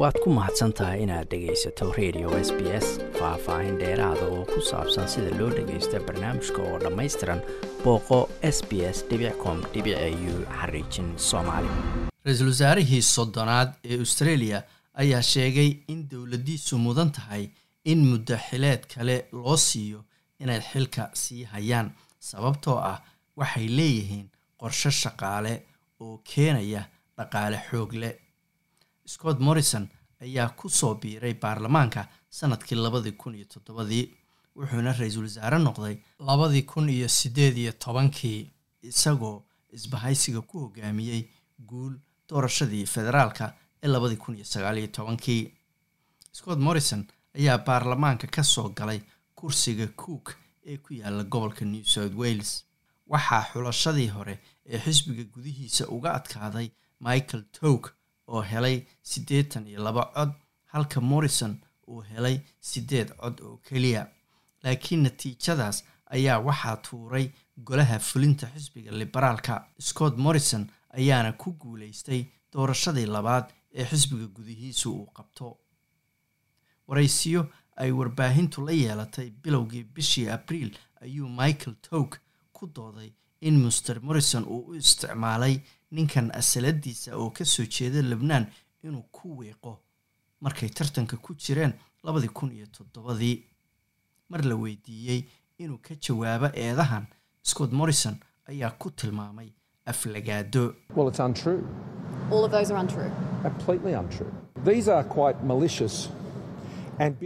waad ku mahadsan tahay inaad dhegaysato radio s b s faah-faahin dheeraada oo ku saabsan sida loo dhagaysta barnaamijka oo dhammaystiran booqo s b s com u xariijin soomaali. Ra'iisul wasaarihii soddonaad ee australia ayaa sheegay in dowladdiisu mudan tahay in muddo xileed kale loo siiyo inay xilka sii hayaan sababtoo ah waxay leeyihiin qorshe shaqaale oo keenaya dhaqaale xoog leh scott morrison ayaa ku soo biiray baarlamaanka sannadkii labadii kun iyo toddobadii wuxuuna ra'iisul wasaare noqday labadii kun iyo siddeed iyo tobankii isagoo isbahaysiga ku hogaamiyey guul doorashadii federaalka ee labadii kun iyo sagaaliyo tobankii. Scott morrison ayaa baarlamaanka ka soo galay kursiga cook ee ku yaalla gobolka new south wales. Waxaa xulashadii hore ee xisbiga gudihiisa uga adkaaday michael towk oo helay siddeetan iyo laba cod halka morrison uu helay siddeed cod oo keliya. Laakiin natiijadaas ayaa waxaa tuuray golaha fulinta xisbiga liberaalka. Scott morrison ayaana ku guulaystay doorashadii labaad ee xisbiga gudihiisu uu qabto. Waraysiyo ay warbaahintu la yeelatay bilowgii bishii abriil ayuu michael towk ku dooday in master morrison uu u isticmaalay ninkan asaladiisa oo ka soo jeeda lebnaan inuu ku wiiqo markay tartanka ku jireen labadii kun iyo toddobadii. Mar la weydiiyey inuu ka jawaabo eedahan scott morrison ayaa ku tilmaamay aflagaado.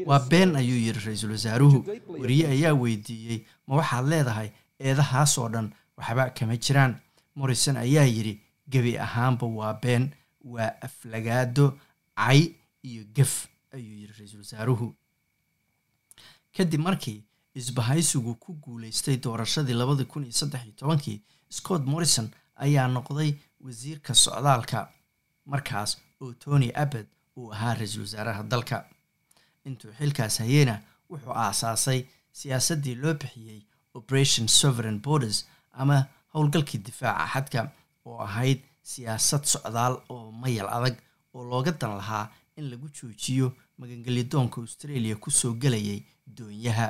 Waa been ayuu yidhi ra'iisul wasaaruhu. Weriye ayaa weydiiyey ma waxaad leedahay eedahaas oo dhan? Waxba kama jiraan. Morrison ayaa yidhi gebi ahaanba waa been waa aflagaado cay iyo gef ayuu yidhi ra'iisul wasaaruhu. Kadib markii isbahaysigu ku guulaystay doorashadii labadii kun iyo saddex iyo tobankii scott morrison ayaa noqday wasiirka socdaalka markaas oo tony abbed uu ahaa ra'iisul wasaaraha dalka. Intuu xilkaas hayeyna wuxuu aasaasay siyaasaddii loo bixiyey operation sovereign borders ama howlgalkii difaaca xadka oo ahayd siyaasad socdaal oo mayal adag oo looga dan lahaa in lagu joojiyo magangelyadoonka australia ku soo gelayay doonyaha.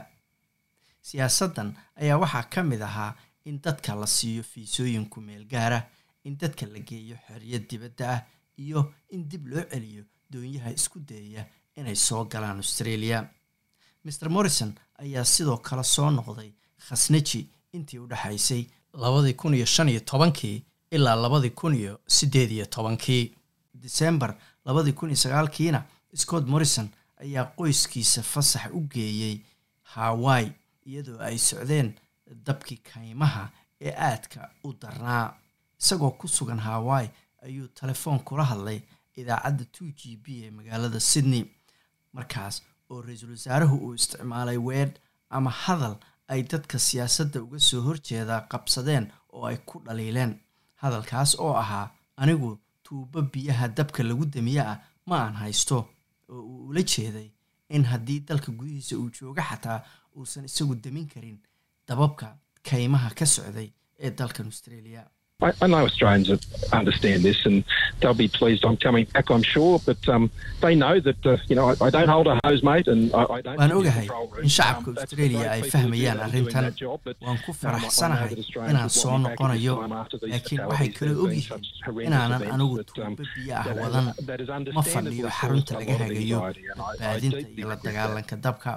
Siyaasaddan ayaa waxaa ka mid ahaa in dadka la siiyo fiisooyinku meel gaara in dadka la geeyo xeryo dibadda ah iyo in dib loo celiyo doonyaha isku dayaya inay soo galaan australia. Master morrison ayaa sidoo kale soo noqday khasnaji intii u dhexaysay labadii kun iyo shan iyo tobankii ilaa labadii kun iyo siddeed iyo tobankii disembar labadii kun iyo sagaalkiina scott morrison ayaa qoyskiisa fasax u geeyey hawaii iyadoo ay socdeen dabkii kaymaha ee aadka u darnaa isagoo ku sugan hawaii ayuu telefoon kula hadlay idaacadda two g b ee magaalada sydney. Markaas oo ra'iisul wasaaruhu uu isticmaalay weedh ama hadal ay dadka siyaasadda uga soo horjeedaa qabsadeen oo ay ku dhaliileen hadalkaas oo ahaa anigu tuubo biyaha dabka lagu damiye ah ma aan haysto oo uu ula jeeday in haddii dalka gudihiisa uu joogo xataa uusan isagu damin karin dababka kaymaha ka socday ee dalkan australia I, I know Australians understand this and they'll be pleased. I'm coming back, I'm sure, but um, they know that, uh, you know, I, I don't hold a hose, mate, and I, I don't... waan ogahay in shacabka australia ay fahmayaan arrintan waan ku faraxsanahay inaan soo noqonayo laakiin waxay kala ogyihiin inaanan anigu tuubo biyo ah wadan ma fadhiyo xarunta laga hagayo badbaadinta iyo la dagaalanka dabka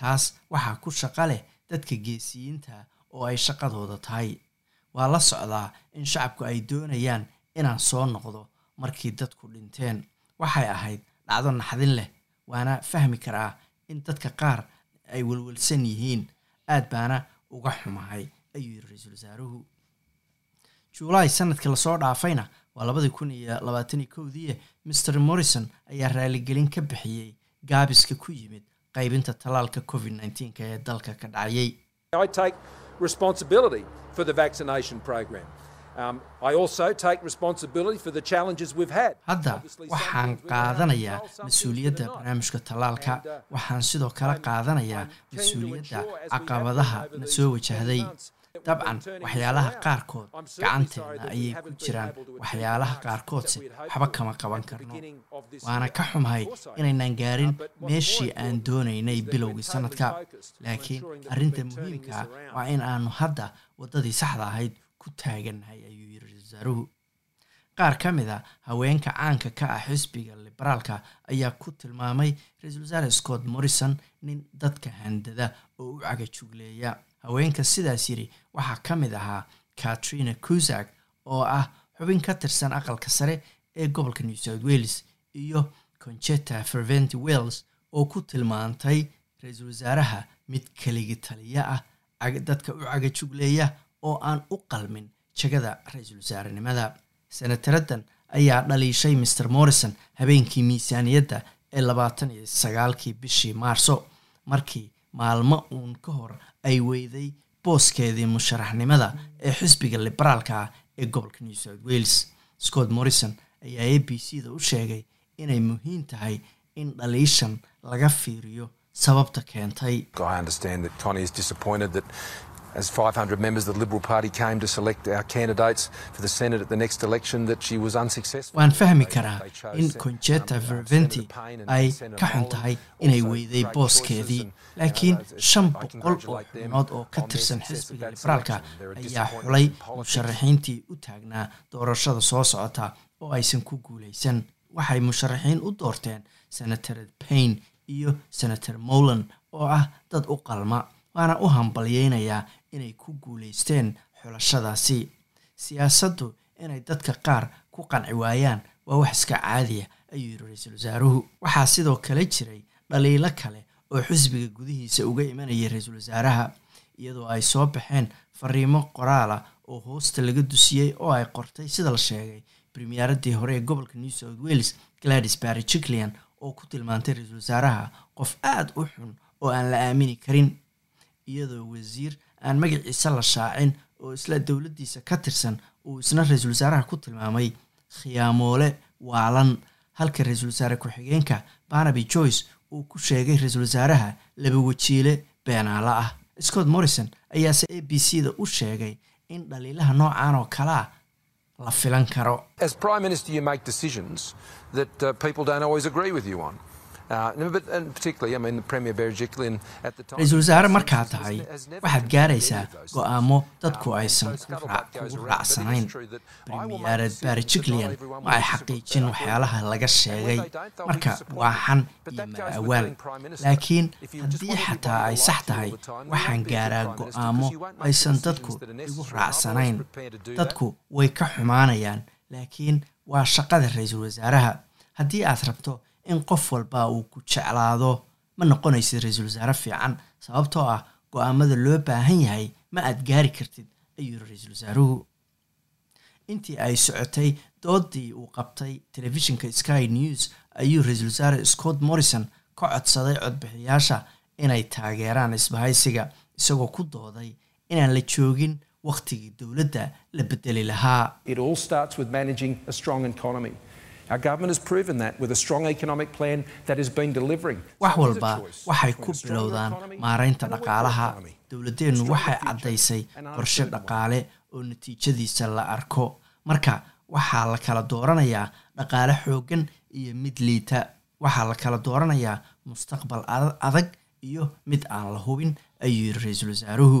taas waxaa ku shaqa leh dadka geesiyiinta oo ay shaqadooda tahay waa la socdaa in shacabku ay doonayaan inaan soo noqdo markii dadku dhinteen. Waxay ahayd dhacdo naxdin leh waana fahmi karaa in dadka qaar ay welwelsan yihiin. Aad baana uga xumahay ayuu yidhi ra'iisul wasaaruhu juulaay sannadkii la soo dhaafayna waa labadii kun iyo labaataniyo kowdii master morrison ayaa raaligelin ka bixiyey gaabiska ku yimid qaybinta tallaalka covid nneteen-ka ee dalka ka dhacayay responsibility for the vaccination program. Um, I also take responsibility for the challenges we've had. hadda waxaan qaadanayaa mas'uuliyadda barnaamijka tallaalka waxaan sidoo kale qaadanayaa mas'uuliyadda caqabadaha na soo wajahday dabcan waxyaalaha qaarkood gacanteena ayay ku jiraan. Waxyaalaha qaarkoodse waxba kama qaban karno. Waana ka xumahay inaynaan gaarin meeshii aan doonaynay bilowgii sanadka. Laakiin arrinta muhiimkaa waa in aanu hadda waddadii saxda ahayd ku taagannahay ayuu ra'isul wasaaruhu qaar ka mid a haweenka caanka ka ah xisbiga liberaalka ayaa ku tilmaamay ra'iisul wasaare scott morrison nin dadka handada oo u cagajugleeya haweenka sidaas yidhi waxaa ka mid ahaa katrina cusak oo ah xubin ka tirsan aqalka sare ee gobolka new south wales iyo concheta ferventi wells oo ku tilmaantay ra'iisul wasaaraha mid keligi taliya ah dadka u cagajugleeya oo aan u qalmin jagada ra'iisul wasaarenimada senataradan ayaa dhaliishay maer morrison habeenkii miisaaniyadda ee labaatan iyo sagaalkii bishii maarso markii maalmo uun ka hor ay weyday booskeedii musharaxnimada ee xisbiga liberaalka ah ee gobolka new south wales. Scott morrison ayaa a b c da u sheegay inay muhiim tahay in dhaliishan laga fiiriyo sababta keentay as 500 members of the Liberal Party came to select our candidates for the Senate at the next election that she was unsuccessful. waan fahmi karaa in concheta verventi ay ka xun tahay inay weyday booskeedii laakiin shan boqol oo xubnood oo ka tirsan xisbiga liberaalka ayaa xulay musharaxiintii u taagnaa doorashada soo socota oo aysan ku guulaysan. Waxay musharaxiin u doorteen senator payne iyo senator molan oo ah dad u qalma waana u hambalyeynayaa inay ku guulaysteen xulashadaasi. Siyaasaddu inay dadka qaar ku qanci waayaan waa wax iska caadiya ayuu yidhi ra'iisul wasaaruhu. Waxaa sidoo kale jiray dhaliilo kale oo xisbiga gudihiisa uga imanayay ra'iisul wasaaraha iyadoo ay soo baxeen fariimo qoraala oo hoosta laga dusiyey oo ay qortay. Sida la sheegay premieradii hore ee gobolka new south wales gladys barry jiclian oo ku tilmaantay ra'iisul wasaaraha qof aada u xun oo aan la aamini karin iyadoo wasiir aan magaciisa la shaacin oo isla dowladdiisa ka tirsan uu isna ra'iisul wasaaraha ku tilmaamay. Khiyaamoole waalan halka ra'iisul wasaare ku-xigeenka barnaby joyce uu ku sheegay ra'iisul wasaaraha laba wajiile beenaalo ah. Scott morrison ayaase a b c da u sheegay in dhaliilaha noocan oo kalea la filan karo Ra'iisul wasaare markaa tahay waxaad gaaraysaa go'aamo dadku aysan kugu raacsanayn not everyone ma ay xaqiijin waxyaalaha laga sheegay marka disappointed. waa xan But iyo Minister. laakiin haddii xataa ay sax tahay waxaan gaaraa go'aamo aysan dadku igu raacsanayn dadku way ka xumaanayaan. Laakiin waa shaqada ra'iisul wasaaraha. Haddii aad rabto in qof walba uu ku jeclaado ma noqonaysid ra'iisul wasaare fiican sababtoo ah go'aamada loo baahan yahay ma aad gaari kartid ayuu yiri ra'iisul wasaaruhu. Intii ay socotay doodii uu qabtay telefishinka sky news ayuu ra'iisul wasaare scott morrison ka codsaday codbixiyaasha inay taageeraan isbahaysiga isagoo ku dooday inaan la joogin wakhtigii dowladda la bedeli lahaa Our government has proven that with a strong economic plan that has been delivering. wax walba waxay ku bilowdaan maaraynta dhaqaalaha. dowladeennu waxay caddaysay qorshe dhaqaale oo natiijadiisa la arko. Marka waxaa la kala dooranayaa dhaqaale xooggan iyo mid liita. Waxaa la kala dooranayaa mustaqbal ad- adag iyo mid aan la hubin ayuu yiri ra'iisul wasaaruhu